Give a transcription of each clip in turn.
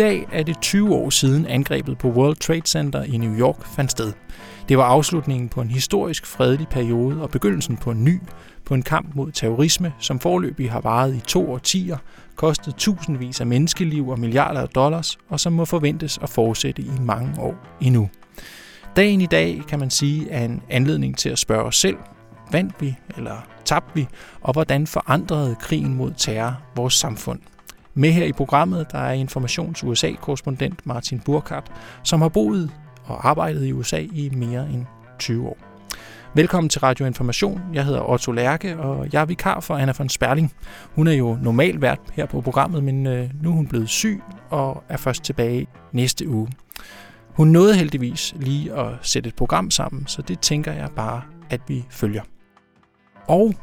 Dag er det 20 år siden angrebet på World Trade Center i New York fandt sted. Det var afslutningen på en historisk fredelig periode og begyndelsen på en ny, på en kamp mod terrorisme, som forløbig har varet i to årtier, kostet tusindvis af menneskeliv og milliarder af dollars, og som må forventes at fortsætte i mange år endnu. Dagen i dag, kan man sige, er en anledning til at spørge os selv, vandt vi eller tabte vi, og hvordan forandrede krigen mod terror vores samfund? Med her i programmet, der er Informations USA-korrespondent Martin Burkhardt, som har boet og arbejdet i USA i mere end 20 år. Velkommen til Radio Information. Jeg hedder Otto Lærke, og jeg er vikar for Anna von Sperling. Hun er jo normalt vært her på programmet, men øh, nu er hun blevet syg og er først tilbage næste uge. Hun nåede heldigvis lige at sætte et program sammen, så det tænker jeg bare, at vi følger. Og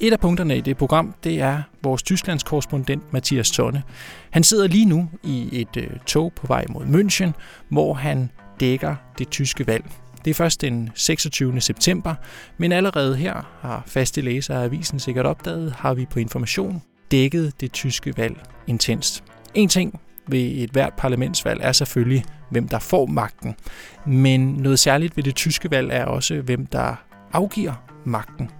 et af punkterne i det program, det er vores Tysklands korrespondent Mathias Tonne. Han sidder lige nu i et øh, tog på vej mod München, hvor han dækker det tyske valg. Det er først den 26. september, men allerede her har faste læsere af avisen sikkert opdaget, har vi på information dækket det tyske valg intenst. En ting ved et hvert parlamentsvalg er selvfølgelig, hvem der får magten. Men noget særligt ved det tyske valg er også, hvem der afgiver magten.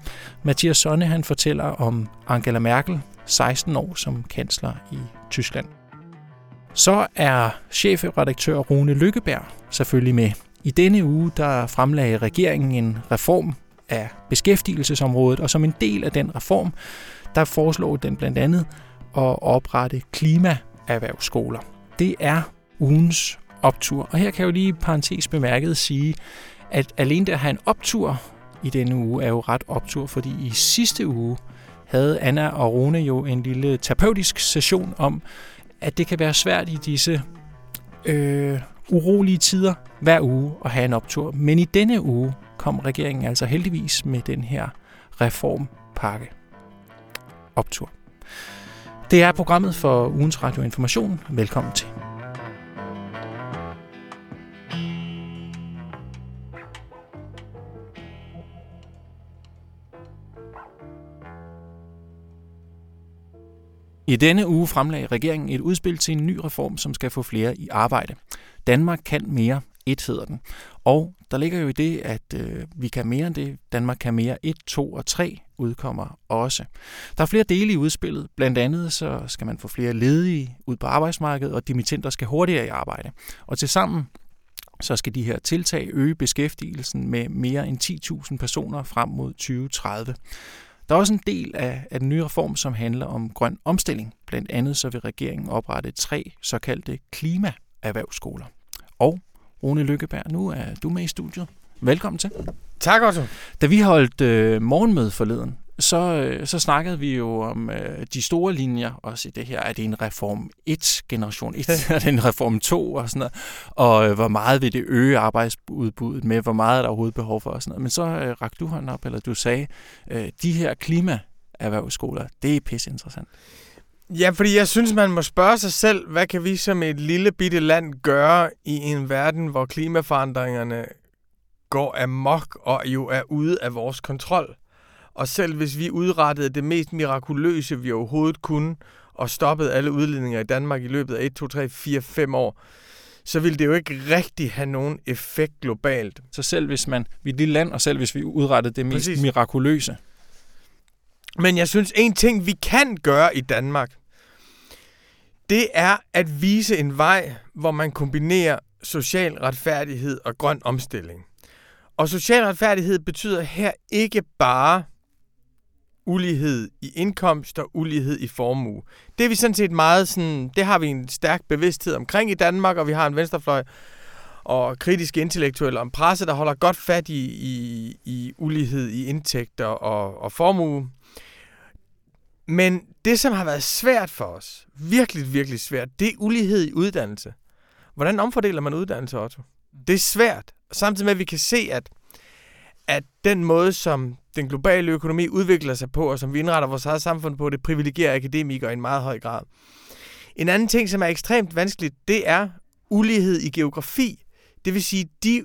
Mathias Sonne han fortæller om Angela Merkel, 16 år som kansler i Tyskland. Så er chefredaktør Rune Lykkeberg selvfølgelig med. I denne uge der fremlagde regeringen en reform af beskæftigelsesområdet, og som en del af den reform, der foreslår den blandt andet at oprette klimaerhvervsskoler. Det er ugens optur. Og her kan jeg jo lige parentes bemærket sige, at alene det at have en optur i denne uge er jo ret optur, fordi i sidste uge havde Anna og Rune jo en lille terapeutisk session om, at det kan være svært i disse øh, urolige tider hver uge at have en optur. Men i denne uge kom regeringen altså heldigvis med den her reformpakke. Optur. Det er programmet for ugens radioinformation. Velkommen til. I denne uge fremlagde regeringen et udspil til en ny reform, som skal få flere i arbejde. Danmark kan mere. Et hedder den. Og der ligger jo i det, at øh, vi kan mere end det. Danmark kan mere 1, 2 og 3 udkommer også. Der er flere dele i udspillet. Blandt andet så skal man få flere ledige ud på arbejdsmarkedet, og dimittenter skal hurtigere i arbejde. Og til sammen så skal de her tiltag øge beskæftigelsen med mere end 10.000 personer frem mod 2030. Der er også en del af, af den nye reform, som handler om grøn omstilling. Blandt andet så vil regeringen oprette tre såkaldte klimaerhvervsskoler. Og Rune Lykkeberg, nu er du med i studiet. Velkommen til. Tak, Otto. Da vi holdt øh, morgenmøde forleden, så, øh, så snakkede vi jo om øh, de store linjer også i det her. Er det en reform 1, generation 1, er det en reform 2 og sådan noget? Og øh, hvor meget vil det øge arbejdsudbuddet med? Hvor meget er der overhovedet behov for? Og sådan noget. Men så øh, rakte du hånden op, eller du sagde, øh, de her klimaerhvervsskoler, det er pisse interessant. Ja, fordi jeg synes, man må spørge sig selv, hvad kan vi som et lille bitte land gøre i en verden, hvor klimaforandringerne går amok og jo er ude af vores kontrol. Og selv hvis vi udrettede det mest mirakuløse, vi overhovedet kunne, og stoppede alle udledninger i Danmark i løbet af 1, 2, 3, 4, 5 år, så ville det jo ikke rigtig have nogen effekt globalt. Så selv hvis man, vi er et lille land, og selv hvis vi udrettede det mest Præcis. mirakuløse. Men jeg synes, en ting, vi kan gøre i Danmark, det er at vise en vej, hvor man kombinerer social retfærdighed og grøn omstilling. Og social retfærdighed betyder her ikke bare ulighed i indkomst og ulighed i formue. Det er vi sådan set meget sådan, det har vi en stærk bevidsthed omkring i Danmark, og vi har en venstrefløj og kritiske intellektuelle om presse, der holder godt fat i, i, i ulighed i indtægter og, og formue. Men det, som har været svært for os, virkelig, virkelig svært, det er ulighed i uddannelse. Hvordan omfordeler man uddannelse, Otto? Det er svært. Samtidig med, at vi kan se, at, at den måde, som den globale økonomi udvikler sig på, og som vi indretter vores eget samfund på, det privilegerer akademikere i en meget høj grad. En anden ting, som er ekstremt vanskeligt, det er ulighed i geografi. Det vil sige, de,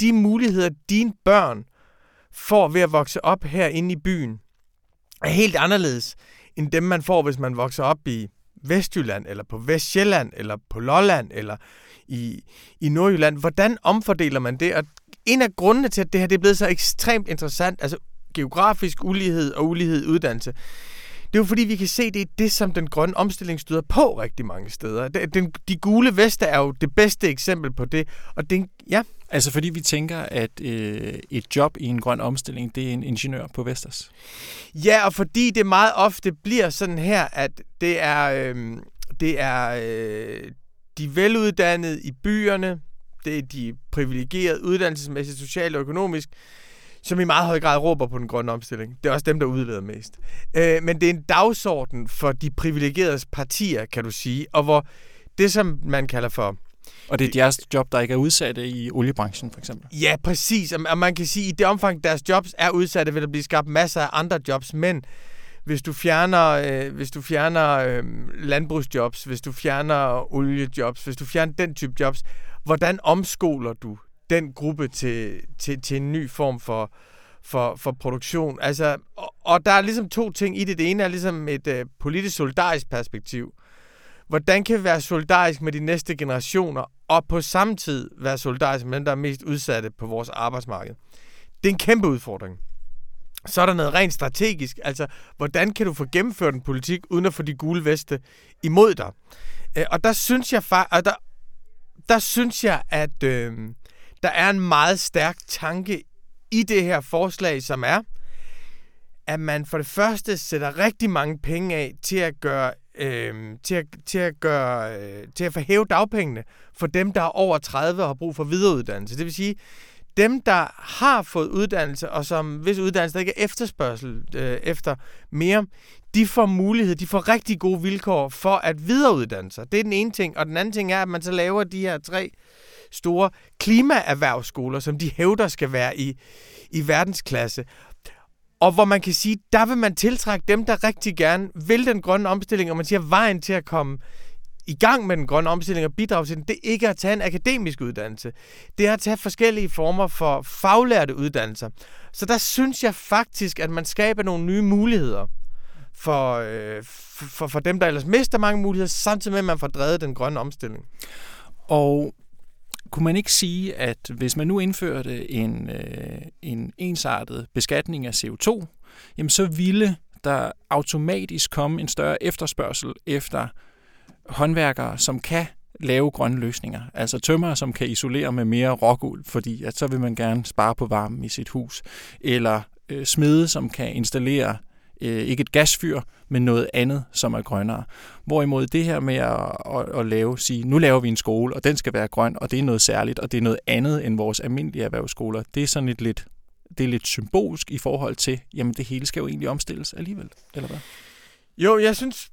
de muligheder, dine børn får ved at vokse op herinde i byen, er helt anderledes end dem, man får, hvis man vokser op i Vestjylland, eller på Vestjylland, eller på Lolland, eller i, i Nordjylland. Hvordan omfordeler man det? Og en af grundene til, at det her det er blevet så ekstremt interessant, altså geografisk ulighed og ulighed i uddannelse, det er jo fordi, vi kan se, det er det, som den grønne omstilling støder på rigtig mange steder. Den, de gule veste er jo det bedste eksempel på det. Og det, ja. Altså fordi vi tænker, at øh, et job i en grøn omstilling, det er en ingeniør på Vestas. Ja, og fordi det meget ofte bliver sådan her, at det er, øh, det er øh, de veluddannede i byerne, det er de privilegerede uddannelsesmæssigt, socialt og økonomisk, som i meget høj grad råber på den grønne omstilling. Det er også dem, der udleder mest. Øh, men det er en dagsorden for de privilegerede partier, kan du sige, og hvor det, som man kalder for og det er deres job, der ikke er udsatte i oliebranchen, for eksempel? Ja, præcis. Og man kan sige, at i det omfang, deres jobs er udsatte, vil der blive skabt masser af andre jobs, men hvis du fjerner, øh, hvis du fjerner øh, landbrugsjobs, hvis du fjerner oliejobs, hvis du fjerner den type jobs, hvordan omskoler du den gruppe til, til, til en ny form for, for, for produktion. Altså, og, og der er ligesom to ting i det. Det ene er ligesom et øh, politisk solidarisk perspektiv. Hvordan kan vi være solidarisk med de næste generationer, og på samme tid være solidarisk med dem, der er mest udsatte på vores arbejdsmarked? Det er en kæmpe udfordring. Så er der noget rent strategisk. Altså, hvordan kan du få gennemført en politik, uden at få de gule veste imod dig? Øh, og der synes jeg, og der, der synes jeg at øh, der er en meget stærk tanke i det her forslag, som er, at man for det første sætter rigtig mange penge af til at gøre øh, til at, til at gøre øh, til at forhæve dagpengene for dem, der er over 30 og har brug for videreuddannelse. Det vil sige, dem, der har fået uddannelse, og som hvis uddannelse der ikke er efterspørgsel øh, efter mere, de får mulighed, de får rigtig gode vilkår for at videreuddanne sig. Det er den ene ting. Og den anden ting er, at man så laver de her tre store klimaerhvervsskoler, som de hævder skal være i, i verdensklasse. Og hvor man kan sige, der vil man tiltrække dem, der rigtig gerne vil den grønne omstilling, og man siger, vejen til at komme i gang med den grønne omstilling og bidrage til den, det er ikke at tage en akademisk uddannelse. Det er at tage forskellige former for faglærte uddannelser. Så der synes jeg faktisk, at man skaber nogle nye muligheder for, øh, for, for dem, der ellers mister mange muligheder, samtidig med, at man får drevet den grønne omstilling. Og kunne man ikke sige, at hvis man nu indførte en, øh, en ensartet beskatning af CO2, jamen så ville der automatisk komme en større efterspørgsel efter håndværkere, som kan lave grønne løsninger. Altså tømmer, som kan isolere med mere råguld, fordi at så vil man gerne spare på varmen i sit hus. Eller øh, smede, som kan installere øh, ikke et gasfyr, men noget andet, som er grønnere. Hvorimod det her med at, at, at lave, sige, nu laver vi en skole, og den skal være grøn, og det er noget særligt, og det er noget andet end vores almindelige erhvervsskoler, det er sådan et lidt, det er lidt symbolsk i forhold til, jamen det hele skal jo egentlig omstilles alligevel, eller hvad? Jo, jeg synes,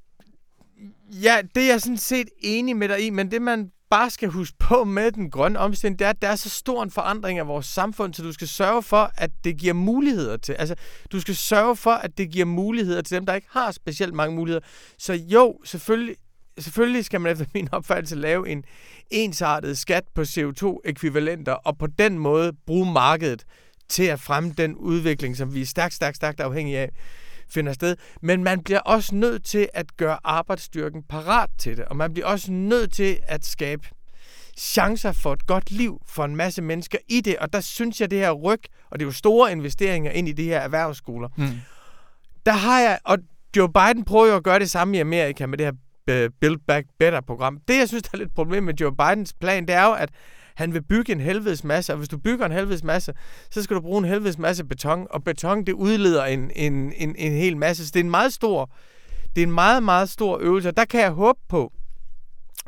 ja, det er jeg sådan set enig med dig i, men det man bare skal huske på med den grønne omstilling, det er, at der er så stor en forandring af vores samfund, så du skal sørge for, at det giver muligheder til. Altså, du skal sørge for, at det giver muligheder til dem, der ikke har specielt mange muligheder. Så jo, selvfølgelig, selvfølgelig skal man efter min opfattelse lave en ensartet skat på CO2-ekvivalenter, og på den måde bruge markedet til at fremme den udvikling, som vi er stærkt, stærkt, stærkt afhængige af finder sted. Men man bliver også nødt til at gøre arbejdsstyrken parat til det, og man bliver også nødt til at skabe chancer for et godt liv for en masse mennesker i det, og der synes jeg, det her ryg, og det er jo store investeringer ind i de her erhvervsskoler, mm. der har jeg, og Joe Biden prøver jo at gøre det samme i Amerika med det her øh, Build Back Better-program. Det, jeg synes, der er lidt problem med Joe Bidens plan, det er jo, at han vil bygge en helvedes masse, og hvis du bygger en helvedes masse, så skal du bruge en helvedes masse beton, og beton, det udleder en, en, en, en hel masse. Så det er en meget stor, det er en meget, meget stor øvelse, og der kan jeg håbe på,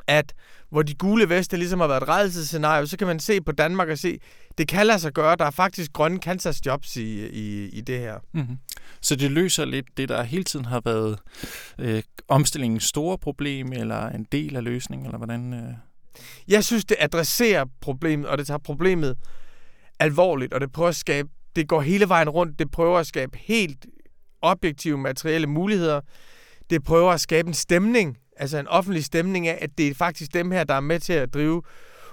at hvor de gule veste ligesom har været et redelsescenario, så kan man se på Danmark og se, det kan lade sig gøre. Der er faktisk grønne Kansas-jobs i, i, i det her. Mm-hmm. Så det løser lidt det, der hele tiden har været øh, omstillingens store problem, eller en del af løsningen, eller hvordan... Øh jeg synes, det adresserer problemet, og det tager problemet alvorligt, og det prøver at skabe, det går hele vejen rundt, det prøver at skabe helt objektive materielle muligheder, det prøver at skabe en stemning, altså en offentlig stemning af, at det er faktisk dem her, der er med til at drive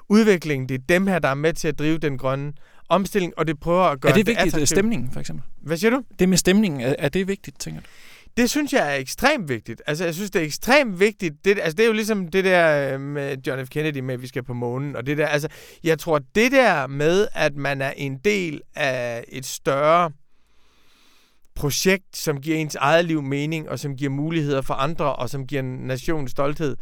udviklingen, det er dem her, der er med til at drive den grønne omstilling, og det prøver at gøre Er det vigtigt, det stemningen for eksempel? Hvad siger du? Det med stemningen, er, er det vigtigt, tænker du? Det synes jeg er ekstremt vigtigt. Altså, jeg synes, det er ekstremt vigtigt. Det, altså, det er jo ligesom det der øh, med John F. Kennedy med, at vi skal på månen. Og det der, altså, jeg tror, det der med, at man er en del af et større projekt, som giver ens eget liv mening, og som giver muligheder for andre, og som giver nationen stolthed,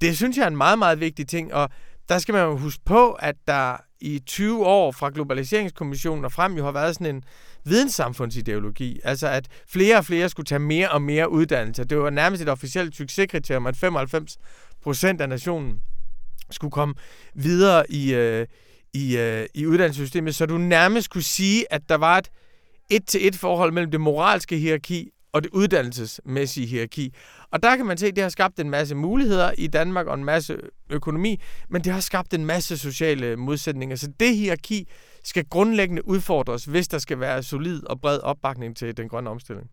det synes jeg er en meget, meget vigtig ting. Og der skal man jo huske på, at der i 20 år fra Globaliseringskommissionen og frem jo har været sådan en videnssamfundsideologi. Altså at flere og flere skulle tage mere og mere uddannelse. Det var nærmest et officielt succeskriterium, at 95 procent af nationen skulle komme videre i, øh, i, øh, i uddannelsessystemet, så du nærmest kunne sige, at der var et et-til-et forhold mellem det moralske hierarki og det uddannelsesmæssige hierarki. Og der kan man se, at det har skabt en masse muligheder i Danmark og en masse økonomi, men det har skabt en masse sociale modsætninger. Så det hierarki skal grundlæggende udfordres, hvis der skal være solid og bred opbakning til den grønne omstilling.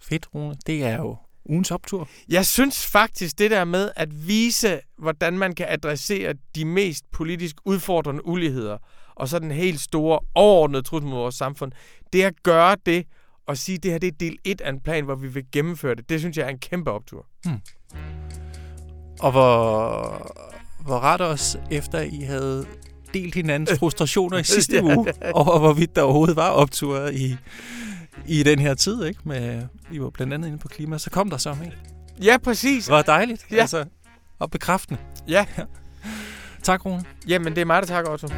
Fedt, Rune. Det er jo ugens optur. Jeg synes faktisk, det der med at vise, hvordan man kan adressere de mest politisk udfordrende uligheder, og så den helt store overordnede trussel mod vores samfund, det er at gøre det, og sige, at det her det er del 1 af en plan, hvor vi vil gennemføre det, det synes jeg er en kæmpe optur. Hmm. Og hvor, hvor ret også, efter I havde delt hinandens frustrationer i sidste ja, uge, over hvorvidt der overhovedet var optur i, i den her tid, ikke? Med, I var blandt andet inde på klima, så kom der så, ikke? Ja, præcis. Det var dejligt. Ja. Altså, og bekræftende. Ja. tak, Rune. Jamen, det er mig, der takker, Otto.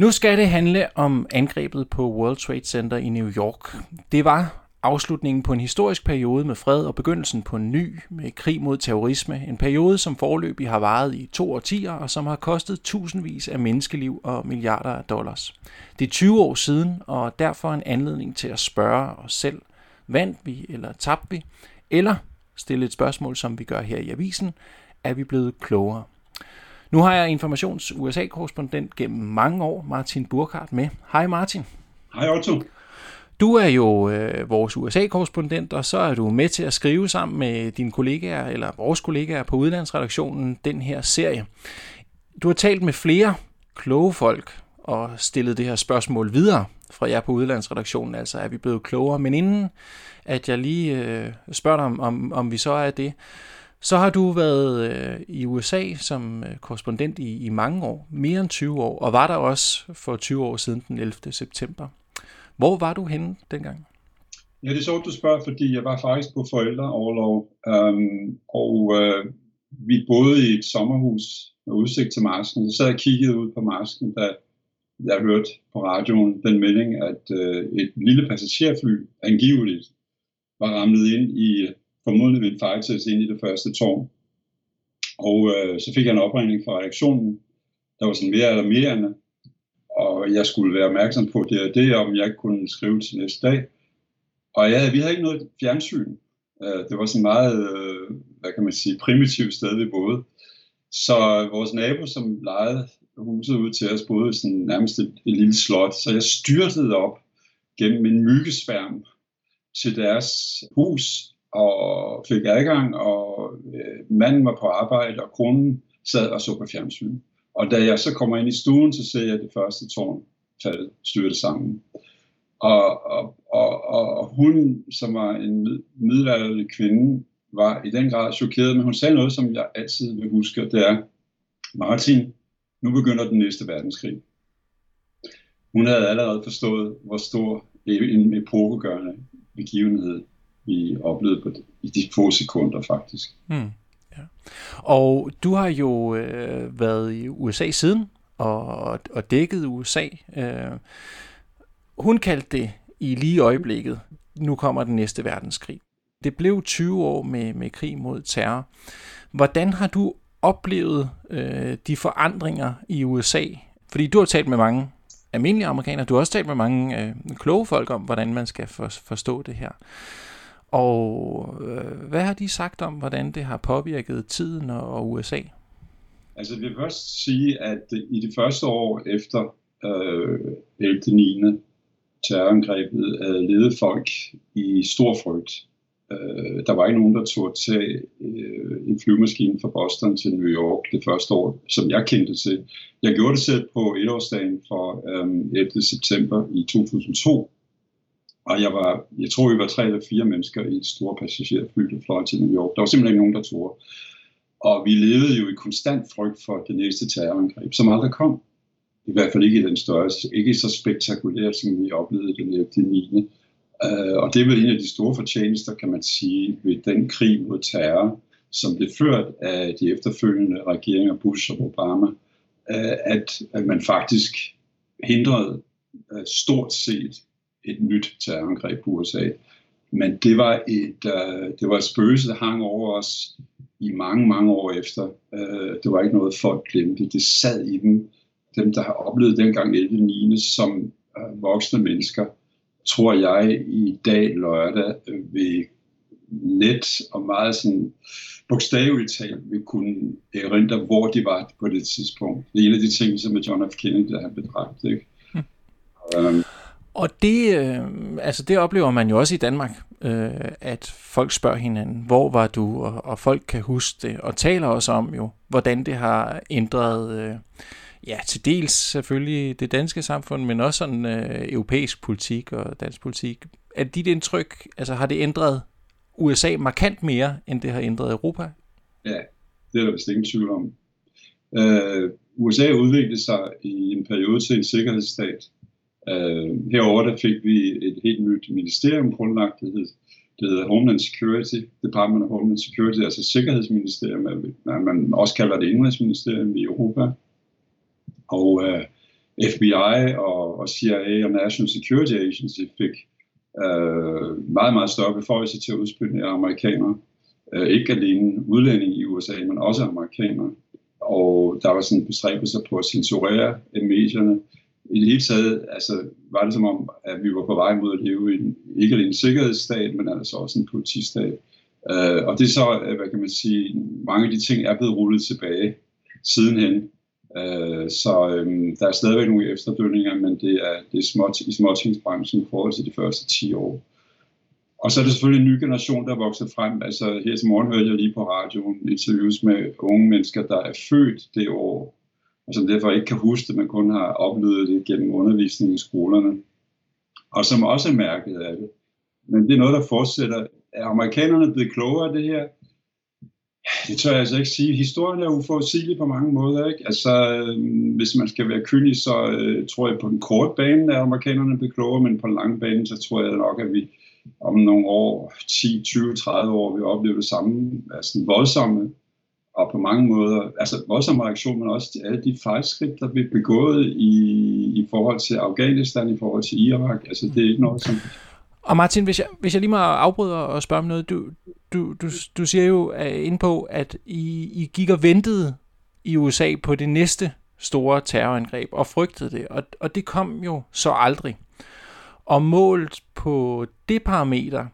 Nu skal det handle om angrebet på World Trade Center i New York. Det var afslutningen på en historisk periode med fred og begyndelsen på en ny med krig mod terrorisme. En periode, som forløbig har varet i to årtier og som har kostet tusindvis af menneskeliv og milliarder af dollars. Det er 20 år siden, og derfor en anledning til at spørge os selv, vandt vi eller tabte vi? Eller stille et spørgsmål, som vi gør her i avisen, er vi blevet klogere? Nu har jeg Informations USA-korrespondent gennem mange år, Martin Burkhardt, med. Hej Martin. Hej Otto. Du er jo øh, vores USA-korrespondent, og så er du med til at skrive sammen med dine kollegaer, eller vores kollegaer på udlandsredaktionen, den her serie. Du har talt med flere kloge folk og stillet det her spørgsmål videre fra jer på udlandsredaktionen, altså er vi blevet klogere. Men inden at jeg lige øh, spørger dig om, om, om vi så er det, så har du været øh, i USA som øh, korrespondent i, i mange år, mere end 20 år, og var der også for 20 år siden den 11. september. Hvor var du henne dengang? Ja, det er sjovt, du spørger, fordi jeg var faktisk på forældreoverlov, øhm, og øh, vi boede i et sommerhus med udsigt til marsken. Så sad jeg og kiggede ud på marsken, da jeg hørte på radioen den melding, at øh, et lille passagerfly angiveligt var ramlet ind i formodentlig ville fejltæs ind i det første tårn. Og øh, så fik jeg en opringning fra reaktionen, der var sådan mere alarmerende, og jeg skulle være opmærksom på det og det, om jeg kunne skrive til næste dag. Og ja, vi havde ikke noget fjernsyn. Øh, det var sådan meget, øh, hvad kan man sige, primitivt sted, vi boede. Så vores nabo, som lejede huset ud til os, boede sådan nærmest et, et lille slot. Så jeg styrtede op gennem en myggesværm til deres hus, og fik adgang, og øh, manden var på arbejde, og konen sad og så på fjernsyn. Og da jeg så kommer ind i stuen, så ser jeg det første tårn falde styrte sammen. Og, og, og, og hun, som var en middelalderlig kvinde, var i den grad chokeret, men hun sagde noget, som jeg altid vil huske, det er, Martin, nu begynder den næste verdenskrig. Hun havde allerede forstået, hvor stor e- en epokegørende begivenhed vi oplevede på, i de få sekunder faktisk. Mm. Ja. Og du har jo øh, været i USA siden og, og dækket USA. Øh, hun kaldte det i lige øjeblikket, nu kommer den næste verdenskrig. Det blev 20 år med, med krig mod terror. Hvordan har du oplevet øh, de forandringer i USA? Fordi du har talt med mange almindelige amerikanere, du har også talt med mange øh, kloge folk om, hvordan man skal for, forstå det her. Og øh, hvad har de sagt om, hvordan det har påvirket tiden og, og USA? Altså jeg vil først sige, at i de første år efter øh, 11. 9. terrorangrebet øh, levede folk i stor frygt. Øh, der var ikke nogen, der tog tage øh, en flyvemaskine fra Boston til New York det første år, som jeg kendte til. Jeg gjorde det selv på etårsdagen for øh, 11. september i 2002. Og jeg var, jeg tror, vi var tre eller fire mennesker i et stort passagerfly, der fløj til New York. Der var simpelthen ikke nogen, der tog. Og vi levede jo i konstant frygt for det næste terrorangreb, som aldrig kom. I hvert fald ikke i den størrelse, ikke så spektakulært, som vi oplevede den 9. Uh, og det er vel en af de store fortjenester, kan man sige, ved den krig mod terror, som blev ført af de efterfølgende regeringer Bush og Obama, uh, at, at man faktisk hindrede uh, stort set et nyt terrorangreb på USA. Men det var et, uh, det var et spøgelse, der hang over os i mange, mange år efter. Uh, det var ikke noget, folk glemte. Det sad i dem. Dem, der har oplevet dengang 11.9. som uh, voksne mennesker, tror jeg i dag lørdag uh, vil let og meget sådan bogstaveligt talt vil kunne erindre, hvor de var på det tidspunkt. Det er en af de ting, som John F. Kennedy har bedragt. Ikke? Hmm. Um, og det, øh, altså det oplever man jo også i Danmark, øh, at folk spørger hinanden, hvor var du, og, og folk kan huske det, og taler også om jo, hvordan det har ændret, øh, ja, til dels selvfølgelig det danske samfund, men også sådan øh, europæisk politik og dansk politik. Er dit indtryk, altså har det ændret USA markant mere, end det har ændret Europa? Ja, det er der vist ingen tvivl om. Øh, USA udviklede sig i en periode til en sikkerhedsstat, Uh, herover der fik vi et helt nyt ministerium grundlagt, det hed, det hedder Homeland Security, Department of Homeland Security, altså Sikkerhedsministerium, man også kalder det Indrigsministerium i Europa. Og uh, øh, FBI og, og CIA og National Security Agency fik uh, meget, meget større beføjelser til at udspille amerikanere. Uh, ikke alene udlændinge i USA, men også amerikanere. Og der var sådan bestræbelser på at censurere medierne, i det hele taget altså, var det som om, at vi var på vej mod at leve i en, ikke alene en sikkerhedsstat, men altså også en politistat. Uh, og det er så, øh, hvad kan man sige, mange af de ting er blevet rullet tilbage sidenhen. Uh, så um, der er stadigvæk nogle efterdønninger, men det er, det er småt, i småtingsbranchen i forhold til de første 10 år. Og så er det selvfølgelig en ny generation, der er vokset frem. Altså her til morgen hørte jeg lige på radioen interviews med unge mennesker, der er født det år, og som derfor ikke kan huske det, men kun har oplevet det gennem undervisningen i skolerne, og som også er mærket af det. Men det er noget, der fortsætter. Er amerikanerne blevet klogere af det her? Det tør jeg altså ikke sige. Historien er uforudsigelig på mange måder. Ikke? Altså, øh, hvis man skal være kynisk, så øh, tror jeg på den korte bane, er amerikanerne bliver klogere, men på den lange bane, så tror jeg nok, at vi om nogle år, 10, 20, 30 år, vil opleve det samme, altså voldsomme og på mange måder, altså voldsom reaktion, men også alle de fejlskridt, der blev begået i, i forhold til Afghanistan, i forhold til Irak. Altså det er ikke noget, som... Og Martin, hvis jeg, hvis jeg lige må afbryde og spørge om noget. Du, du, du, du siger jo øh, uh, ind på, at I, I gik og ventede i USA på det næste store terrorangreb og frygtede det, og, og det kom jo så aldrig. Og målt på det parameter,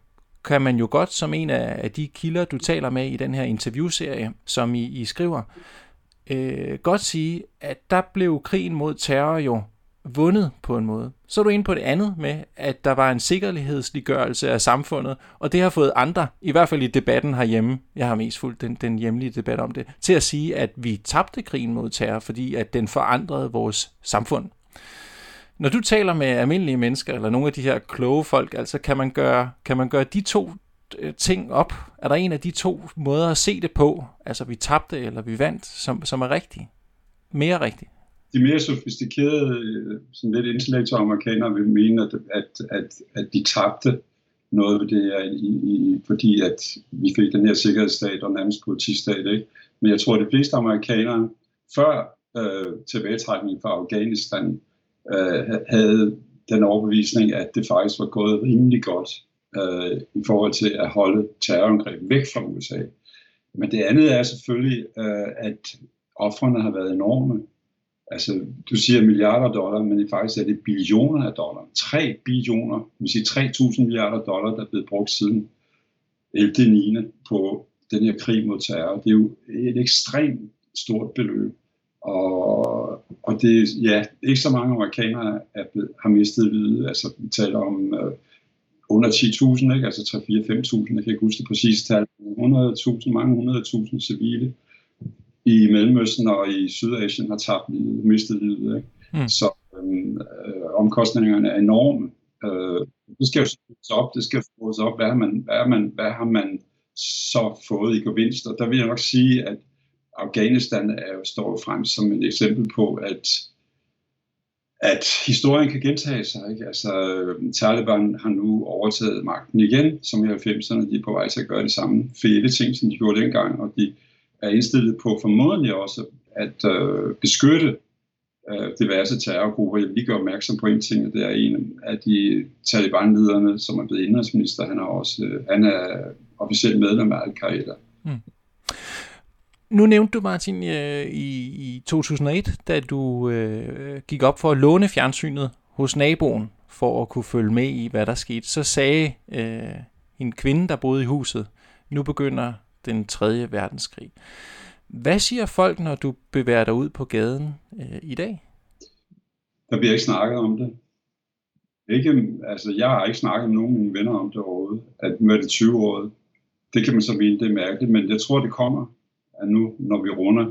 kan man jo godt, som en af de kilder, du taler med i den her interviewserie, som I, I skriver, øh, godt sige, at der blev krigen mod terror jo vundet på en måde. Så er du inde på det andet med, at der var en sikkerhedsliggørelse af samfundet, og det har fået andre, i hvert fald i debatten herhjemme, jeg har mest fulgt den, den hjemlige debat om det, til at sige, at vi tabte krigen mod terror, fordi at den forandrede vores samfund. Når du taler med almindelige mennesker, eller nogle af de her kloge folk, altså kan man gøre, kan man gøre de to øh, ting op? Er der en af de to måder at se det på, altså vi tabte eller vi vandt, som, som er rigtig? Mere rigtig? De mere sofistikerede, øh, sådan lidt intellektuelle amerikanere vil mene, at, at, at, at de tabte noget ved det her, i, i, fordi at vi fik den her sikkerhedsstat og nærmest politistat. Ikke? Men jeg tror, at de fleste amerikanere før øh, tilbagetrækningen fra Afghanistan øh, havde den overbevisning, at det faktisk var gået rimelig godt øh, i forhold til at holde terrorangreb væk fra USA. Men det andet er selvfølgelig, øh, at offrene har været enorme. Altså, du siger milliarder dollar, men faktisk er det billioner af dollar. 3 billioner, det vil sige 3.000 milliarder dollar, der er blevet brugt siden 11. 9. på den her krig mod terror. Det er jo et ekstremt stort beløb. Og, og det ja, ikke så mange amerikanere er blevet, har mistet livet. Altså, vi taler om øh, under 10.000, ikke? altså 3-4-5.000, jeg kan ikke huske det præcise tal. 100.000, mange 100.000 civile i Mellemøsten og i Sydasien har tabt livet, mistet livet. Ikke? Mm. Så øhm, øh, omkostningerne er enorme. Øh, det skal jo sættes op, det skal sættes op, hvad har, man, hvad, har man, hvad har man så fået i gevinst? Og der vil jeg nok sige, at Afghanistan er jo, står frem som et eksempel på, at at historien kan gentage sig. Ikke? Altså, Taliban har nu overtaget magten igen, som i 90'erne. De er på vej til at gøre de samme fede ting, som de gjorde dengang, og de er indstillet på formodentlig også at øh, beskytte øh, diverse terrorgrupper. Jeg vil lige gøre opmærksom på en ting, og det er en af de Taliban-lederne, som er blevet indrigsminister. Han er også øh, han er officielt medlem af Al-Qaida. Mm. Nu nævnte du, Martin, øh, i, i 2001, da du øh, gik op for at låne fjernsynet hos naboen, for at kunne følge med i, hvad der skete, så sagde øh, en kvinde, der boede i huset, nu begynder den tredje verdenskrig. Hvad siger folk, når du bevæger dig ud på gaden øh, i dag? Der bliver ikke snakket om det. Ikke, altså, jeg har ikke snakket med nogen af mine venner om det overhovedet, at nu er det 20 år. Det kan man så mene, det er mærkeligt, men jeg tror, det kommer at nu, når vi runder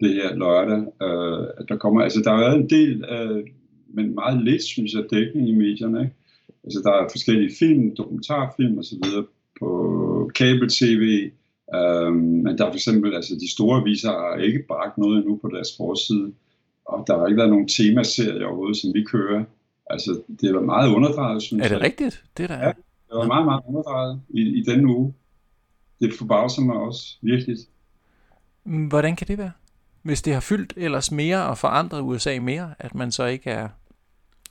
det her lørdag, øh, at der kommer, altså der har været en del, øh, men meget lidt, synes jeg, dækning i medierne, ikke? Altså der er forskellige film, dokumentarfilm og så videre på kabel-tv, øh, men der er for eksempel, altså de store aviser har ikke bragt noget endnu på deres forside, og der har ikke været nogen temaserie overhovedet, som vi kører. Altså, det var meget underdrejet, synes jeg. Er det jeg. rigtigt? Det der er. Ja, det var meget, meget underdrejet i, i denne uge. Det forbavser mig også, virkelig. Hvordan kan det være? Hvis det har fyldt ellers mere og forandret USA mere, at man så ikke er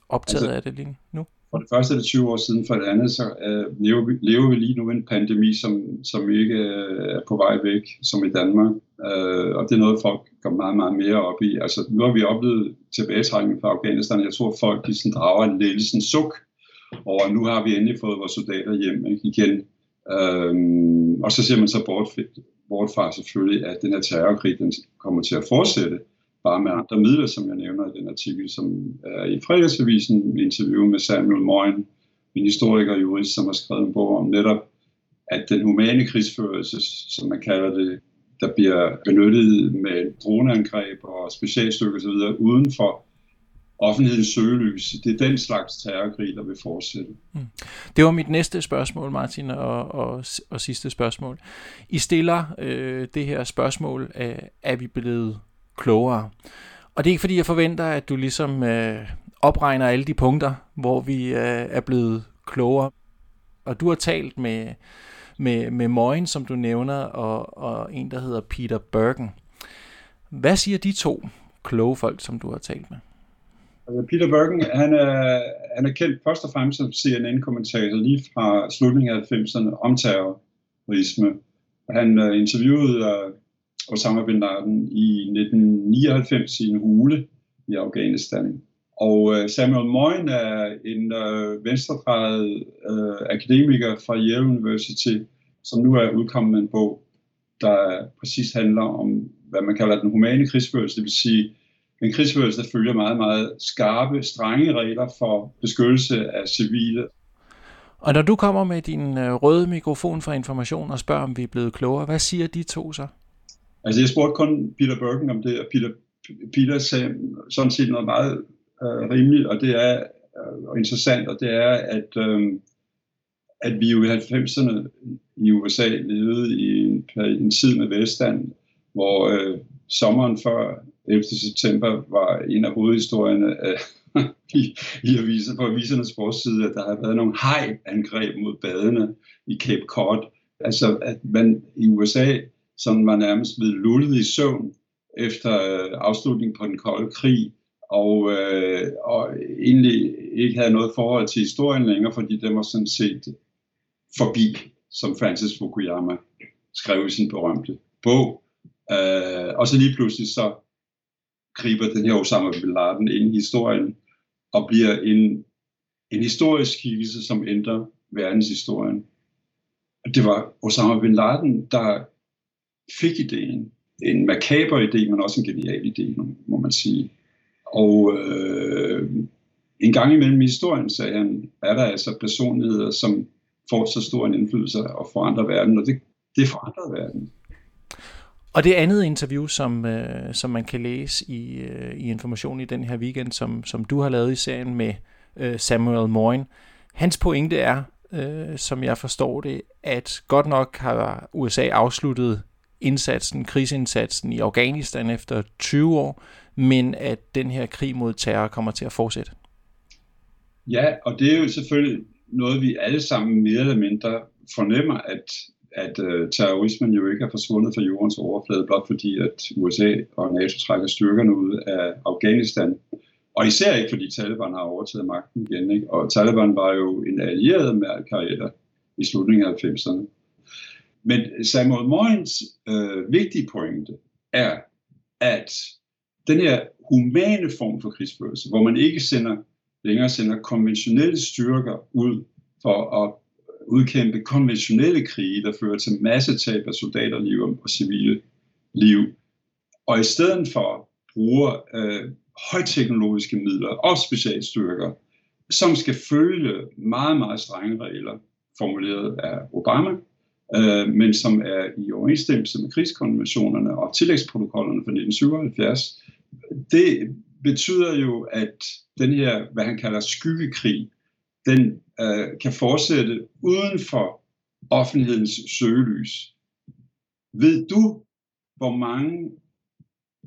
optaget altså, af det lige nu? For det første er det 20 år siden, for det andet så uh, lever, vi, lever vi lige nu en pandemi, som, som ikke uh, er på vej væk, som i Danmark. Uh, og det er noget, folk går meget, meget mere op i. Altså, nu har vi oplevet tilbagetrækning fra Afghanistan. Jeg tror, folk de sådan drager en lille sådan suk over, nu har vi endelig fået vores soldater hjem ikke, igen. Uh, og så ser man så bort, bort fra selvfølgelig, at den her terrorkrig den kommer til at fortsætte, bare med andre midler, som jeg nævner i den artikel, som er i fredagsavisen, en interview med Samuel Moyen, en historiker og jurist, som har skrevet en bog om netop, at den humane krigsførelse, som man kalder det, der bliver benyttet med droneangreb og specialstykker osv., uden for offentlighedens søgelys. Det er den slags terrorkrig, der vil fortsætte. Mm. Det var mit næste spørgsmål, Martin, og, og, og sidste spørgsmål. I stiller øh, det her spørgsmål, øh, er vi blevet klogere? Og det er ikke fordi, jeg forventer, at du ligesom øh, opregner alle de punkter, hvor vi øh, er blevet klogere. Og du har talt med, med, med Moin, som du nævner, og, og en, der hedder Peter Bergen. Hvad siger de to kloge folk, som du har talt med? Altså Peter Bergen, han er, han er kendt først og fremmest som CNN-kommentator lige fra slutningen af 90'erne om terrorisme. Han uh, interviewede uh, Osama Bin Laden i 1999 i en hule i Afghanistan. Og uh, Samuel Moyn er en uh, venstredrejet uh, akademiker fra Yale University, som nu er udkommet med en bog, der præcis handler om, hvad man kalder den humane krigsførelse, det vil sige en krigsførelse, der følger meget, meget skarpe, strenge regler for beskyttelse af civile. Og når du kommer med din øh, røde mikrofon for information og spørger, om vi er blevet klogere, hvad siger de to så? Altså jeg spurgte kun Peter Bergen om det, og Peter, Peter sagde sådan set noget meget øh, rimeligt, og det er øh, interessant, og det er, at, øh, at vi jo i 90'erne i USA levede i en, en tid med velstand, hvor øh, sommeren før 11. september var en af hovedhistorierne øh, af, i, i aviser, på avisernes forside, at der har været nogle hajangreb mod badene i Cape Cod. Altså, at man i USA sådan var nærmest blevet lullet i søvn efter øh, afslutningen på den kolde krig, og, øh, og egentlig ikke havde noget forhold til historien længere, fordi den var sådan set forbi, som Francis Fukuyama skrev i sin berømte bog. Øh, og så lige pludselig så griber den her Osama Bin Laden ind i historien og bliver en, en historisk skikkelse, som ændrer verdenshistorien. Og det var Osama Bin Laden, der fik ideen en makaber idé, men også en genial idé, må man sige. Og øh, en gang imellem i historien, sagde han, er der altså personligheder, som får så stor en indflydelse og forandrer verden, og det, det forandrer verden. Og det andet interview, som, øh, som man kan læse i, øh, i information i den her weekend, som, som du har lavet i serien med øh, Samuel Moyne, hans pointe er, øh, som jeg forstår det, at godt nok har USA afsluttet indsatsen, krigsindsatsen i Afghanistan efter 20 år, men at den her krig mod terror kommer til at fortsætte. Ja, og det er jo selvfølgelig noget, vi alle sammen mere eller mindre fornemmer, at, at øh, terrorismen jo ikke er forsvundet fra jordens overflade, blot fordi at USA og NATO trækker styrkerne ud af Afghanistan. Og især ikke fordi Taliban har overtaget magten igen. Ikke? Og Taliban var jo en allieret med al-Qaida i slutningen af 90'erne. Men Samuel Moyens øh, vigtige pointe er, at den her humane form for krigsførelse, hvor man ikke sender, længere sender konventionelle styrker ud for at udkæmpe konventionelle krige, der fører til massetab af soldaterliv og civile liv, og i stedet for bruger øh, højteknologiske midler og specialstyrker, som skal følge meget, meget strenge regler, formuleret af Obama, øh, men som er i overensstemmelse med krigskonventionerne og tillægsprotokollerne fra 1977. Det betyder jo, at den her, hvad han kalder skyggekrig, den øh, kan fortsætte uden for offentlighedens søgelys. Ved du, hvor mange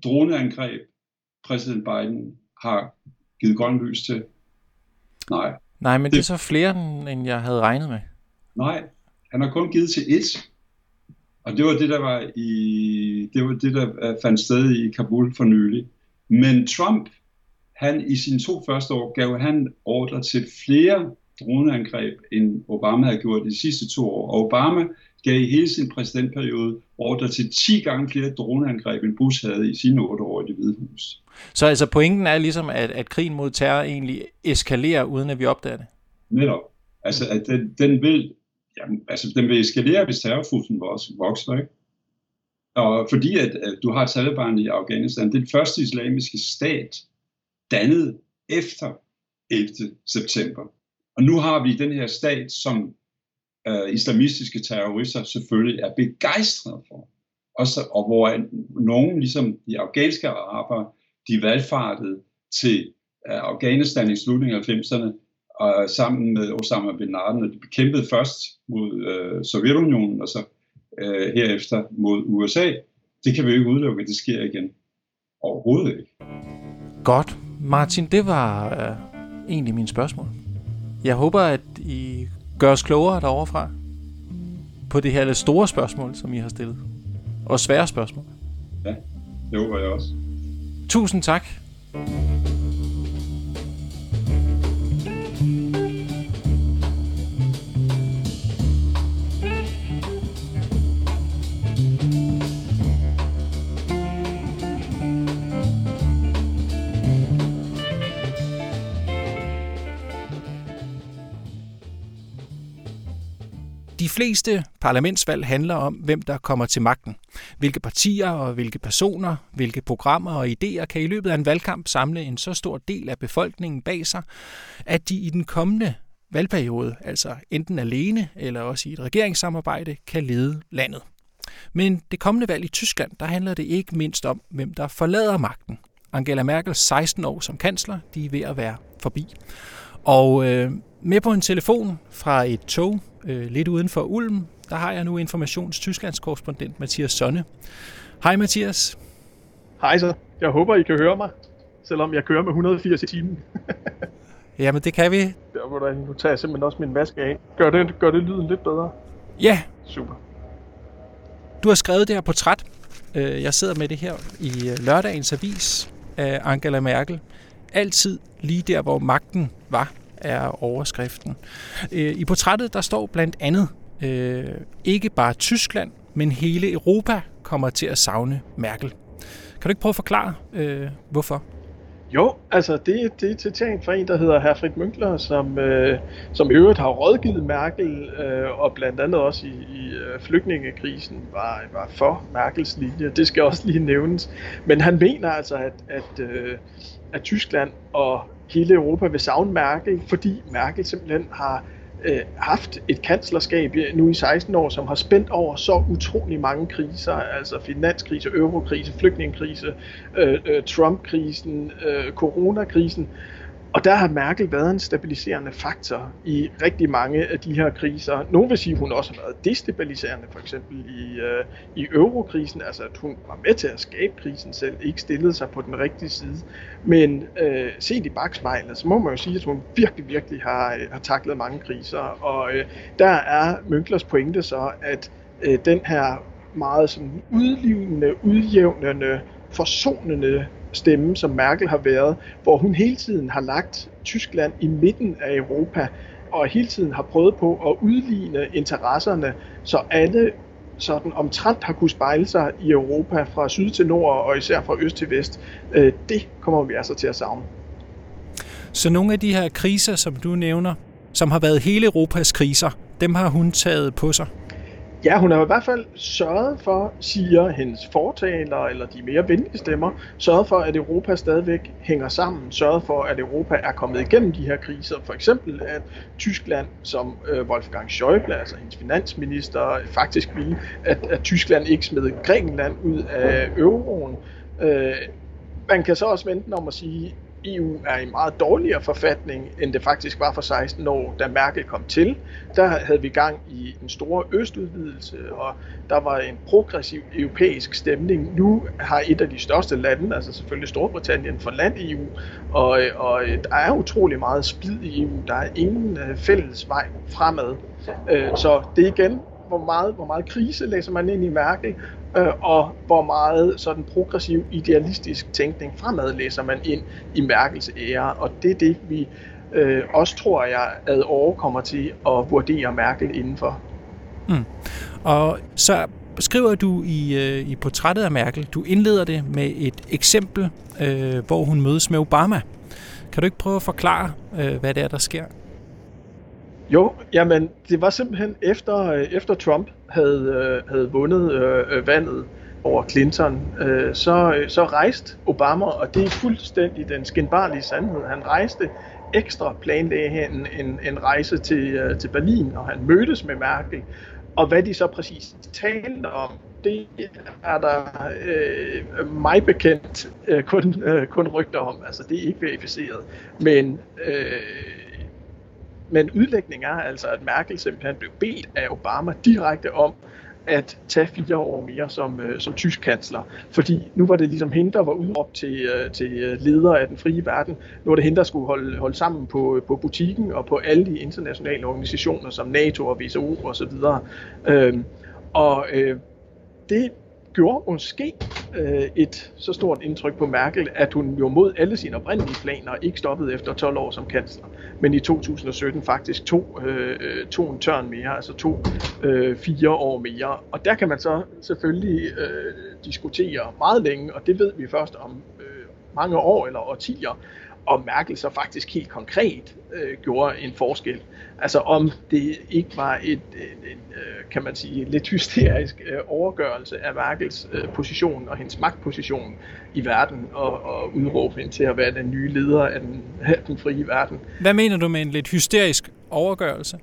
droneangreb præsident Biden har givet grøn lys til? Nej. Nej, men det, det er så flere, end jeg havde regnet med. Nej, han har kun givet til ét. Og det var det, der var i, det var det, der fandt sted i Kabul for nylig. Men Trump, han i sine to første år, gav han ordre til flere droneangreb, end Obama havde gjort de sidste to år. Og Obama gav i hele sin præsidentperiode ordre til 10 gange flere droneangreb, end Bush havde i sine otte år i det hvide hus. Så altså pointen er ligesom, at, at krigen mod terror egentlig eskalerer, uden at vi opdager det? Netop. Altså, at den, den vil Jamen, altså, den vil eskalere, hvis terrortruslen vokser, ikke? Og fordi at, at du har Taliban i Afghanistan, det er den første islamiske stat, dannet efter 11. september. Og nu har vi den her stat, som øh, islamistiske terrorister selvfølgelig er begejstrede for. Og, så, og hvor nogen, ligesom de afghanske araber, de valgfartede til øh, Afghanistan i slutningen af 90'erne, og sammen med Osama bin Laden, og de bekæmpede først mod øh, Sovjetunionen, og så øh, herefter mod USA. Det kan vi jo ikke udelukke, at det sker igen. Overhovedet ikke. Godt. Martin, det var øh, egentlig mine spørgsmål. Jeg håber, at I gør os klogere derovre fra på det her lidt store spørgsmål, som I har stillet. Og svære spørgsmål. Ja, det håber jeg også. Tusind tak. Fleste parlamentsvalg handler om, hvem der kommer til magten. Hvilke partier og hvilke personer, hvilke programmer og idéer kan i løbet af en valgkamp samle en så stor del af befolkningen bag sig, at de i den kommende valgperiode, altså enten alene eller også i et regeringssamarbejde, kan lede landet. Men det kommende valg i Tyskland, der handler det ikke mindst om, hvem der forlader magten. Angela Merkels 16 år som kansler, de er ved at være forbi. Og øh, med på en telefon fra et tog øh, lidt uden for Ulm, der har jeg nu Informations Tysklands korrespondent Mathias Sonne. Hej Mathias. Hej så. Jeg håber, I kan høre mig, selvom jeg kører med 180 i timen. Jamen, det kan vi. Der, nu tager jeg simpelthen også min vask af. Gør det, gør det lyden lidt bedre? Ja. Super. Du har skrevet det her portræt. Øh, jeg sidder med det her i øh, lørdagens avis af Angela Merkel. Altid lige der, hvor magten var er overskriften. Øh, I portrættet der står blandt andet, øh, ikke bare Tyskland, men hele Europa kommer til at savne Merkel. Kan du ikke prøve at forklare, øh, hvorfor? Jo, altså det, det er et citat fra en, der hedder Herfrid Münkler, som, øh, som i øvrigt har rådgivet Merkel, øh, og blandt andet også i, i øh, flygtningekrisen var, var for Merkels linje. Det skal også lige nævnes. Men han mener altså, at, at, øh, at Tyskland og hele Europa vil savne Merkel, fordi Merkel simpelthen har øh, haft et kanslerskab øh, nu i 16 år, som har spændt over så utrolig mange kriser, altså finanskrise, eurokrise, flygtningekrise, øh, øh, Trump-krisen, øh, coronakrisen, og der har Merkel været en stabiliserende faktor i rigtig mange af de her kriser. Nogle vil sige, at hun også har været destabiliserende, for eksempel i, øh, i eurokrisen, altså at hun var med til at skabe krisen selv, ikke stillede sig på den rigtige side. Men øh, set i bagspejlet, så må man jo sige, at hun virkelig, virkelig har, øh, har taklet mange kriser. Og øh, der er Mønklers pointe så, at øh, den her meget sådan udlivende, udjævnende, forsonende stemme, som Merkel har været, hvor hun hele tiden har lagt Tyskland i midten af Europa, og hele tiden har prøvet på at udligne interesserne, så alle sådan omtrent har kunne spejle sig i Europa fra syd til nord og især fra øst til vest. Øh, det kommer vi altså til at savne. Så nogle af de her kriser, som du nævner, som har været hele Europas kriser, dem har hun taget på sig? Ja, hun har i hvert fald sørget for, siger hendes fortaler, eller de mere venlige stemmer, sørget for, at Europa stadigvæk hænger sammen, sørget for, at Europa er kommet igennem de her kriser. For eksempel, at Tyskland, som øh, Wolfgang Schäuble, altså hendes finansminister, faktisk ville, at, at Tyskland ikke smed Grækenland ud af euroen. Øh, man kan så også vente om at sige, EU er i meget dårligere forfatning, end det faktisk var for 16 år, da Merkel kom til. Der havde vi gang i en stor østudvidelse, og der var en progressiv europæisk stemning. Nu har et af de største lande, altså selvfølgelig Storbritannien, forladt EU, og, og der er utrolig meget splid i EU. Der er ingen øh, fælles vej fremad. Øh, så det er igen, hvor meget, hvor meget krise læser man ind i Merkel, øh, og hvor meget sådan progressiv idealistisk tænkning fremad læser man ind i Merkels ære, og det er det, vi øh, også tror jeg, ad år kommer til at vurdere Merkel indenfor. Mm. Og så skriver du i, øh, i portrættet af Merkel, du indleder det med et eksempel, øh, hvor hun mødes med Obama. Kan du ikke prøve at forklare, øh, hvad det er, der sker? Jo, jamen det var simpelthen efter, øh, efter Trump havde, øh, havde vundet øh, øh, valget over Clinton, øh, så, så rejste Obama, og det er fuldstændig den skinbarlige sandhed, han rejste ekstra planlagde en, en, en rejse til, til Berlin, og han mødtes med Merkel. Og hvad de så præcis talte om, det er der øh, mig bekendt øh, kun, øh, kun rygter om. Altså, det er ikke verificeret. Men øh, men udlægningen er altså, at Merkel simpelthen blev bedt af Obama direkte om at tage fire år mere som, øh, som tysk kansler. Fordi nu var det ligesom hende, der var udråbt til, øh, til øh, leder af den frie verden. Nu var det hende, der skulle holde, holde sammen på, øh, på butikken og på alle de internationale organisationer som NATO og WTO osv. Og, så videre. øhm, og øh, det gjorde måske øh, et så stort indtryk på Merkel, at hun jo mod alle sine oprindelige planer ikke stoppede efter 12 år som kansler, men i 2017 faktisk tog, øh, tog en tørn mere, altså tog øh, fire år mere. Og der kan man så selvfølgelig øh, diskutere meget længe, og det ved vi først om øh, mange år eller årtier, om Merkel så faktisk helt konkret øh, gjorde en forskel. Altså om det ikke var et, en, en, øh, kan man sige, lidt hysterisk øh, overgørelse af Merkels øh, position og hendes magtposition i verden og, og udråbe hende til at være den nye leder af den, af den frie verden. Hvad mener du med en lidt hysterisk overgørelse?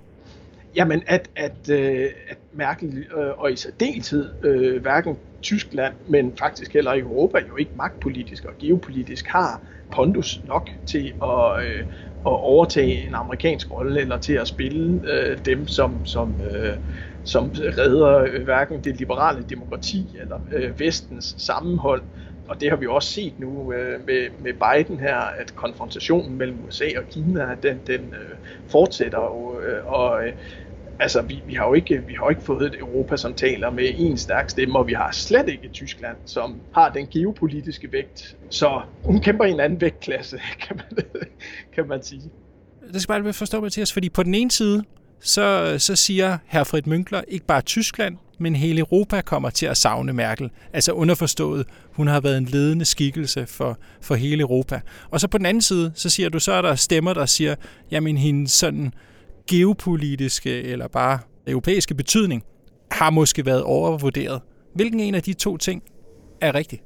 Jamen, at, at, øh, at Merkel øh, og i særdeleshed øh, hverken Tyskland, men faktisk heller ikke Europa, jo ikke magtpolitisk og geopolitisk har pondus nok til at, øh, at overtage en amerikansk rolle, eller til at spille øh, dem, som, som, øh, som redder øh, hverken det liberale demokrati eller øh, vestens sammenhold. Og det har vi også set nu øh, med, med Biden her, at konfrontationen mellem USA og Kina, den, den øh, fortsætter. Og, øh, og øh, altså, vi, vi, har jo ikke, vi har jo ikke fået et Europa, som taler med en stærk stemme, og vi har slet ikke Tyskland, som har den geopolitiske vægt. Så hun kæmper i en anden vægtklasse, kan man, kan man sige. Det skal bare forstå, Mathias, fordi på den ene side, så, så siger Herfred Münkler ikke bare Tyskland, men hele Europa kommer til at savne Merkel. Altså underforstået, hun har været en ledende skikkelse for, for hele Europa. Og så på den anden side, så siger du, så er der stemmer, der siger, jamen hendes sådan geopolitiske eller bare europæiske betydning har måske været overvurderet. Hvilken en af de to ting er rigtig?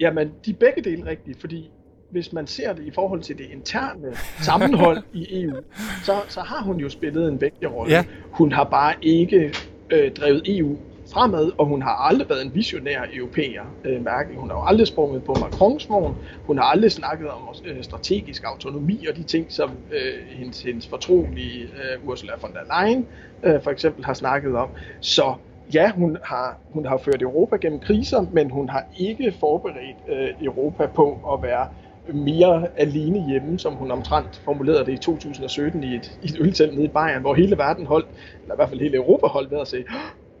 Jamen, de er begge dele rigtige, fordi hvis man ser det i forhold til det interne sammenhold i EU, så, så har hun jo spillet en vigtig rolle. Ja. Hun har bare ikke øh, drevet EU fremad, og hun har aldrig været en visionær europæer, øh, Merkel. Hun har jo aldrig sprunget på Macrons vogn. Hun har aldrig snakket om øh, strategisk autonomi og de ting, som øh, hendes, hendes fortrolige øh, Ursula von der Leyen øh, for eksempel har snakket om. Så ja, hun har, hun har ført Europa gennem kriser, men hun har ikke forberedt øh, Europa på at være mere alene hjemme, som hun omtrent formulerede det i 2017 i et, i et øltelt nede i Bayern, hvor hele verden holdt, eller i hvert fald hele Europa holdt ved at sige,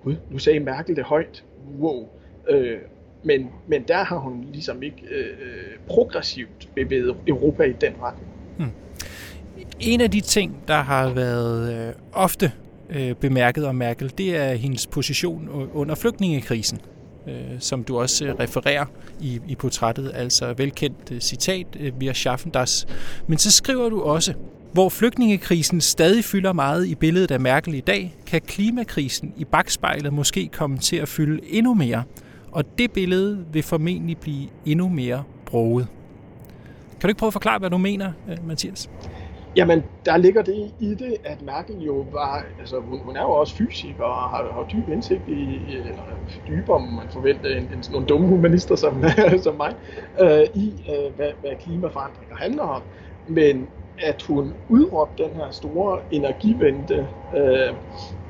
Gud, nu sagde Merkel det højt, wow. Øh, men, men der har hun ligesom ikke øh, progressivt bevæget Europa i den retning. Hmm. En af de ting, der har været øh, ofte øh, bemærket om Merkel, det er hendes position under flygtningekrisen øh, som du også øh, refererer i, i portrættet, altså velkendt øh, citat, øh, via schaffen das. Men så skriver du også, hvor flygtningekrisen stadig fylder meget i billedet af Merkel i dag, kan klimakrisen i bagspejlet måske komme til at fylde endnu mere, og det billede vil formentlig blive endnu mere broget. Kan du ikke prøve at forklare, hvad du mener, øh, Mathias? Jamen, der ligger det i det, at Merkel jo var, altså hun, hun er jo også fysiker og har, har dyb indsigt i, eller dybere, man forventer, end, end nogle dumme humanister som, som mig, øh, i øh, hvad, hvad klimaforandringer handler om. Men at hun udråbte den her store energivente øh,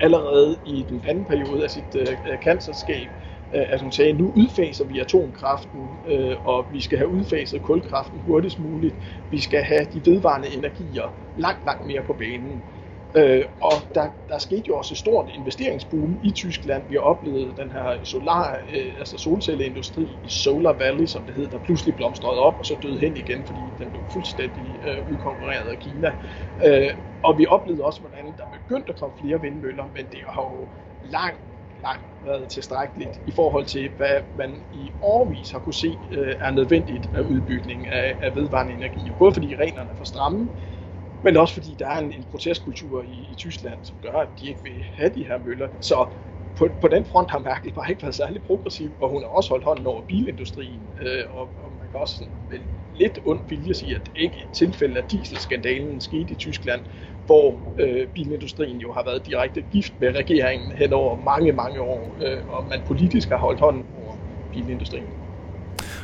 allerede i den anden periode af sit øh, kanserskab, øh, at hun sagde, nu udfaser vi atomkraften, øh, og vi skal have udfaset kulkraften hurtigst muligt. Vi skal have de vedvarende energier langt, langt mere på banen. Øh, og der, der skete jo også et stort investeringsboom i Tyskland. Vi har oplevet den her solar, øh, altså solcelleindustri i Solar Valley, som det hed, der pludselig blomstrede op og så døde hen igen, fordi den blev fuldstændig øh, udkonkurreret af Kina. Øh, og vi oplevede også, hvordan der begyndte at komme flere vindmøller, men det har jo langt langt været tilstrækkeligt i forhold til, hvad man i årvis har kunne se øh, er nødvendigt af udbygning af, af vedvarende energi. Både fordi reglerne er for stramme, men også fordi der er en, en protestkultur i, i Tyskland, som gør, at de ikke vil have de her møller. Så på, på den front har Merkel bare ikke været særlig progressiv, og hun har også holdt hånden over bilindustrien, øh, og, og man kan også sådan, med lidt ond vilje sige, at det ikke et tilfælde af dieselskandalen skete i Tyskland, hvor øh, bilindustrien jo har været direkte gift med regeringen hen over mange, mange år, øh, og man politisk har holdt hånden over bilindustrien.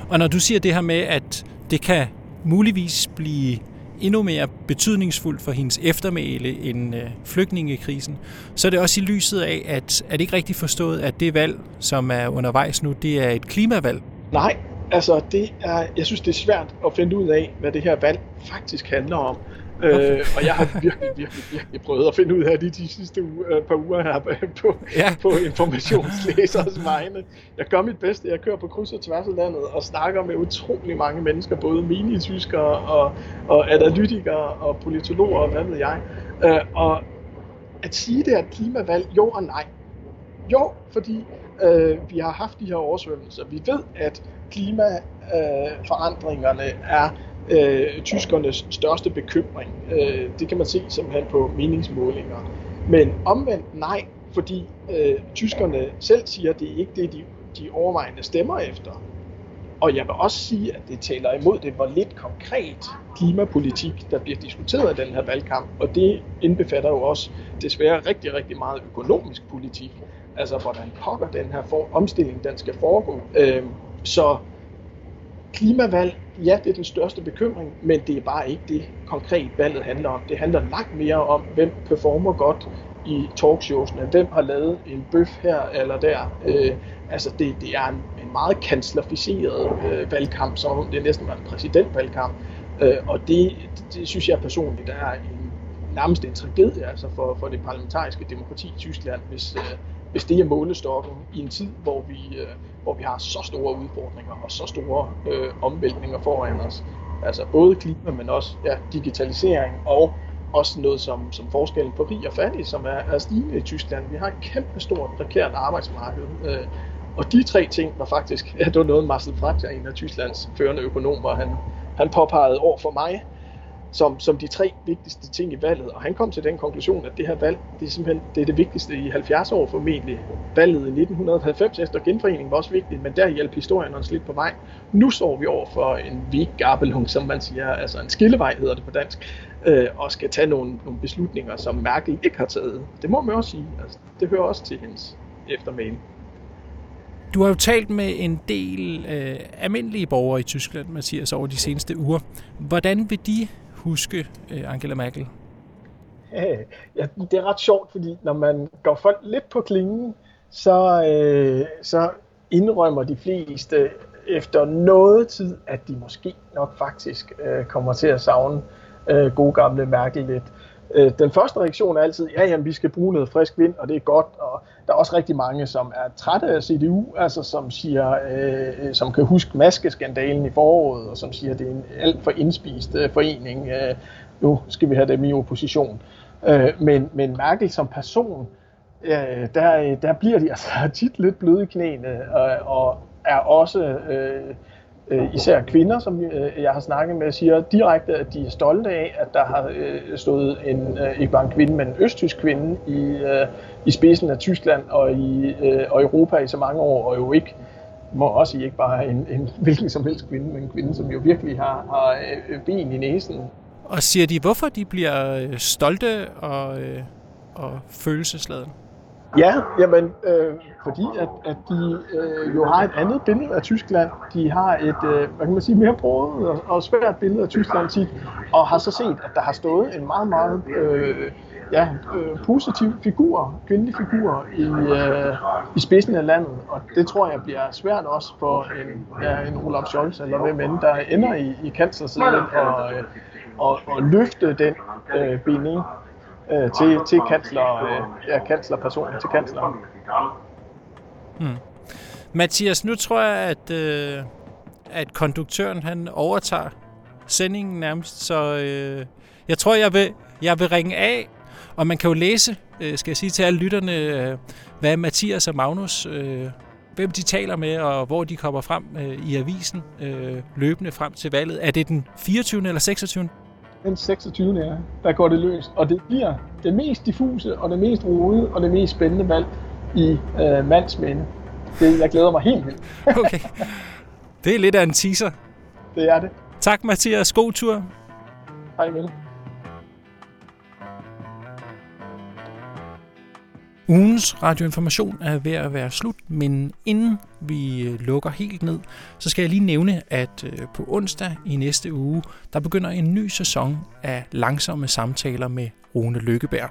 Og når du siger det her med, at det kan muligvis blive endnu mere betydningsfuldt for hendes eftermæle end øh, flygtningekrisen, så er det også i lyset af, at er det ikke rigtigt forstået, at det valg, som er undervejs nu, det er et klimavalg? Nej, altså det er, jeg synes det er svært at finde ud af, hvad det her valg faktisk handler om. Øh, og jeg har virkelig, virkelig, virkelig prøvet at finde ud af det de sidste uge, øh, par uger her på, ja. på informationslæsers vegne. Jeg gør mit bedste. Jeg kører på kryds og tværs af landet og snakker med utrolig mange mennesker, både mini-tyskere og, og analytikere og politologer og hvad ved jeg. Øh, og at sige det er klimavalg, jo og nej. Jo, fordi øh, vi har haft de her oversvømmelser. Vi ved, at klimaforandringerne øh, er øh, tyskernes største bekymring. Øh, det kan man se simpelthen på meningsmålinger. Men omvendt nej, fordi øh, tyskerne selv siger, at det er ikke det, de, de overvejende stemmer efter. Og jeg vil også sige, at det taler imod det, hvor lidt konkret klimapolitik, der bliver diskuteret i den her valgkamp. Og det indbefatter jo også desværre rigtig, rigtig meget økonomisk politik. Altså, hvordan pokker den her for, omstilling, den skal foregå. Øh, så klimavalg ja, det er den største bekymring, men det er bare ikke det konkret valget handler om. Det handler langt mere om, hvem performer godt i talkshowsene, hvem har lavet en bøf her eller der. Øh, altså det, det er en, en meget kanslerficeret øh, valgkamp, som det er næsten var en præsidentvalgkamp. Øh, og det, det, det synes jeg personligt er en, nærmest en tragedie altså for, for det parlamentariske demokrati i Tyskland, hvis, øh, hvis det er målestokken i en tid, hvor vi, øh, hvor vi har så store udfordringer og så store øh, omvæltninger foran os. Altså både klima, men også ja, digitalisering og også noget som, som forskellen på rig og fattig, som er, er stigende i Tyskland. Vi har et kæmpe stort prekært arbejdsmarked. Øh, og de tre ting var faktisk, ja, det var noget Marcel Fratscher, en af Tysklands førende økonomer, han, han påpegede over for mig, som, som de tre vigtigste ting i valget. Og han kom til den konklusion, at det her valg, det er simpelthen det, er det vigtigste i 70 år formentlig. Valget i 1990 efter genforeningen var også vigtigt, men der hjalp historien os lidt på vej. Nu står vi over for en Weggabelung, som man siger, altså en skillevej hedder det på dansk, øh, og skal tage nogle, nogle beslutninger, som Merkel ikke har taget. Det må man også sige. Altså, det hører også til hendes eftermæle. Du har jo talt med en del øh, almindelige borgere i Tyskland, Mathias, over de seneste uger. Hvordan vil de huske øh, Angela Merkel? Øh, ja, det er ret sjovt, fordi når man går folk lidt på klingen, så, øh, så indrømmer de fleste efter noget tid, at de måske nok faktisk øh, kommer til at savne øh, gode gamle Merkel lidt. Øh, den første reaktion er altid, ja, jamen, vi skal bruge noget frisk vind, og det er godt, og der er også rigtig mange, som er trætte af CDU, altså som siger, øh, som kan huske maskeskandalen i foråret, og som siger, at det er en alt for indspist øh, forening, øh, nu skal vi have dem i opposition. Øh, men, men Merkel som person, øh, der, der bliver de altså tit lidt bløde i knæene, og, og er også... Øh, øh, især kvinder, som øh, jeg har snakket med, siger direkte, at de er stolte af, at der har øh, stået en, øh, ikke bare en kvinde, men en østtysk kvinde i, øh, i spidsen af Tyskland og i øh, og Europa i så mange år, og jo ikke må også sige ikke bare en, en hvilken som helst kvinde, men en kvinde, som jo virkelig har, har øh, ben i næsen. Og siger de, hvorfor de bliver øh, stolte og, øh, og følelsesladet? Ja, jamen, øh, fordi at, at de øh, jo har et andet billede af Tyskland. De har et, øh, hvad kan man sige, mere brugt og, og svært billede af Tyskland tit, og har så set, at der har stået en meget, meget øh, ja, øh, positiv figur, kvindelig figur i, øh, i spidsen af landet, og det tror jeg bliver svært også for en, ja, en Olaf Scholz eller hvem end, der ender i, i kanslersiden og, øh, og, og løfte den øh, binding øh, til, til kansler, øh, ja, kanslerpersonen, til kansleren. Hmm. Mathias, nu tror jeg, at, øh, at konduktøren han overtager sendingen nærmest, så øh, jeg tror, jeg vil, jeg vil ringe af, og man kan jo læse, øh, skal jeg sige til alle lytterne, øh, hvad Mathias og Magnus, øh, hvem de taler med, og hvor de kommer frem øh, i avisen øh, løbende frem til valget. Er det den 24. eller 26 den 26. er, der går det løst. Og det bliver det mest diffuse, og det mest rode, og det mest spændende valg i øh, mandsmænde. Det, jeg glæder mig helt vildt. okay. Det er lidt af en teaser. Det er det. Tak, Mathias. God tur. Hej vel. Ugens radioinformation er ved at være slut, men inden vi øh, lukker helt ned, så skal jeg lige nævne, at øh, på onsdag i næste uge, der begynder en ny sæson af langsomme samtaler med Rune Lykkeberg.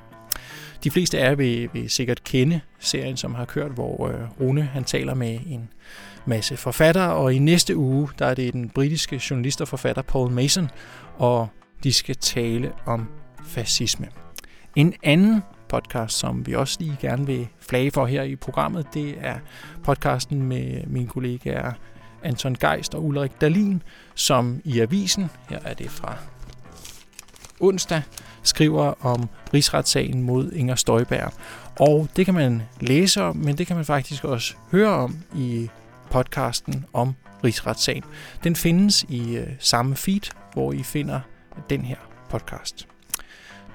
De fleste af jer vil, vil sikkert kende serien, som har kørt, hvor øh, Rune han taler med en masse forfattere, og i næste uge, der er det den britiske journalist og forfatter Paul Mason, og de skal tale om fascisme. En anden podcast, som vi også lige gerne vil flage for her i programmet. Det er podcasten med mine kollegaer Anton Geist og Ulrik Dalin, som i avisen, her er det fra onsdag, skriver om rigsretssagen mod Inger Støjberg. Og det kan man læse om, men det kan man faktisk også høre om i podcasten om rigsretssagen. Den findes i øh, samme feed, hvor I finder den her podcast.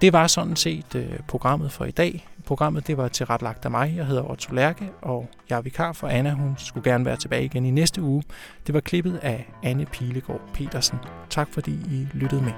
Det var sådan set øh, programmet for i dag. Programmet det var tilrettelagt af mig. Jeg hedder Otto Lærke, og jeg er vikar for Anna. Hun skulle gerne være tilbage igen i næste uge. Det var klippet af Anne Pilegaard Petersen. Tak fordi I lyttede med.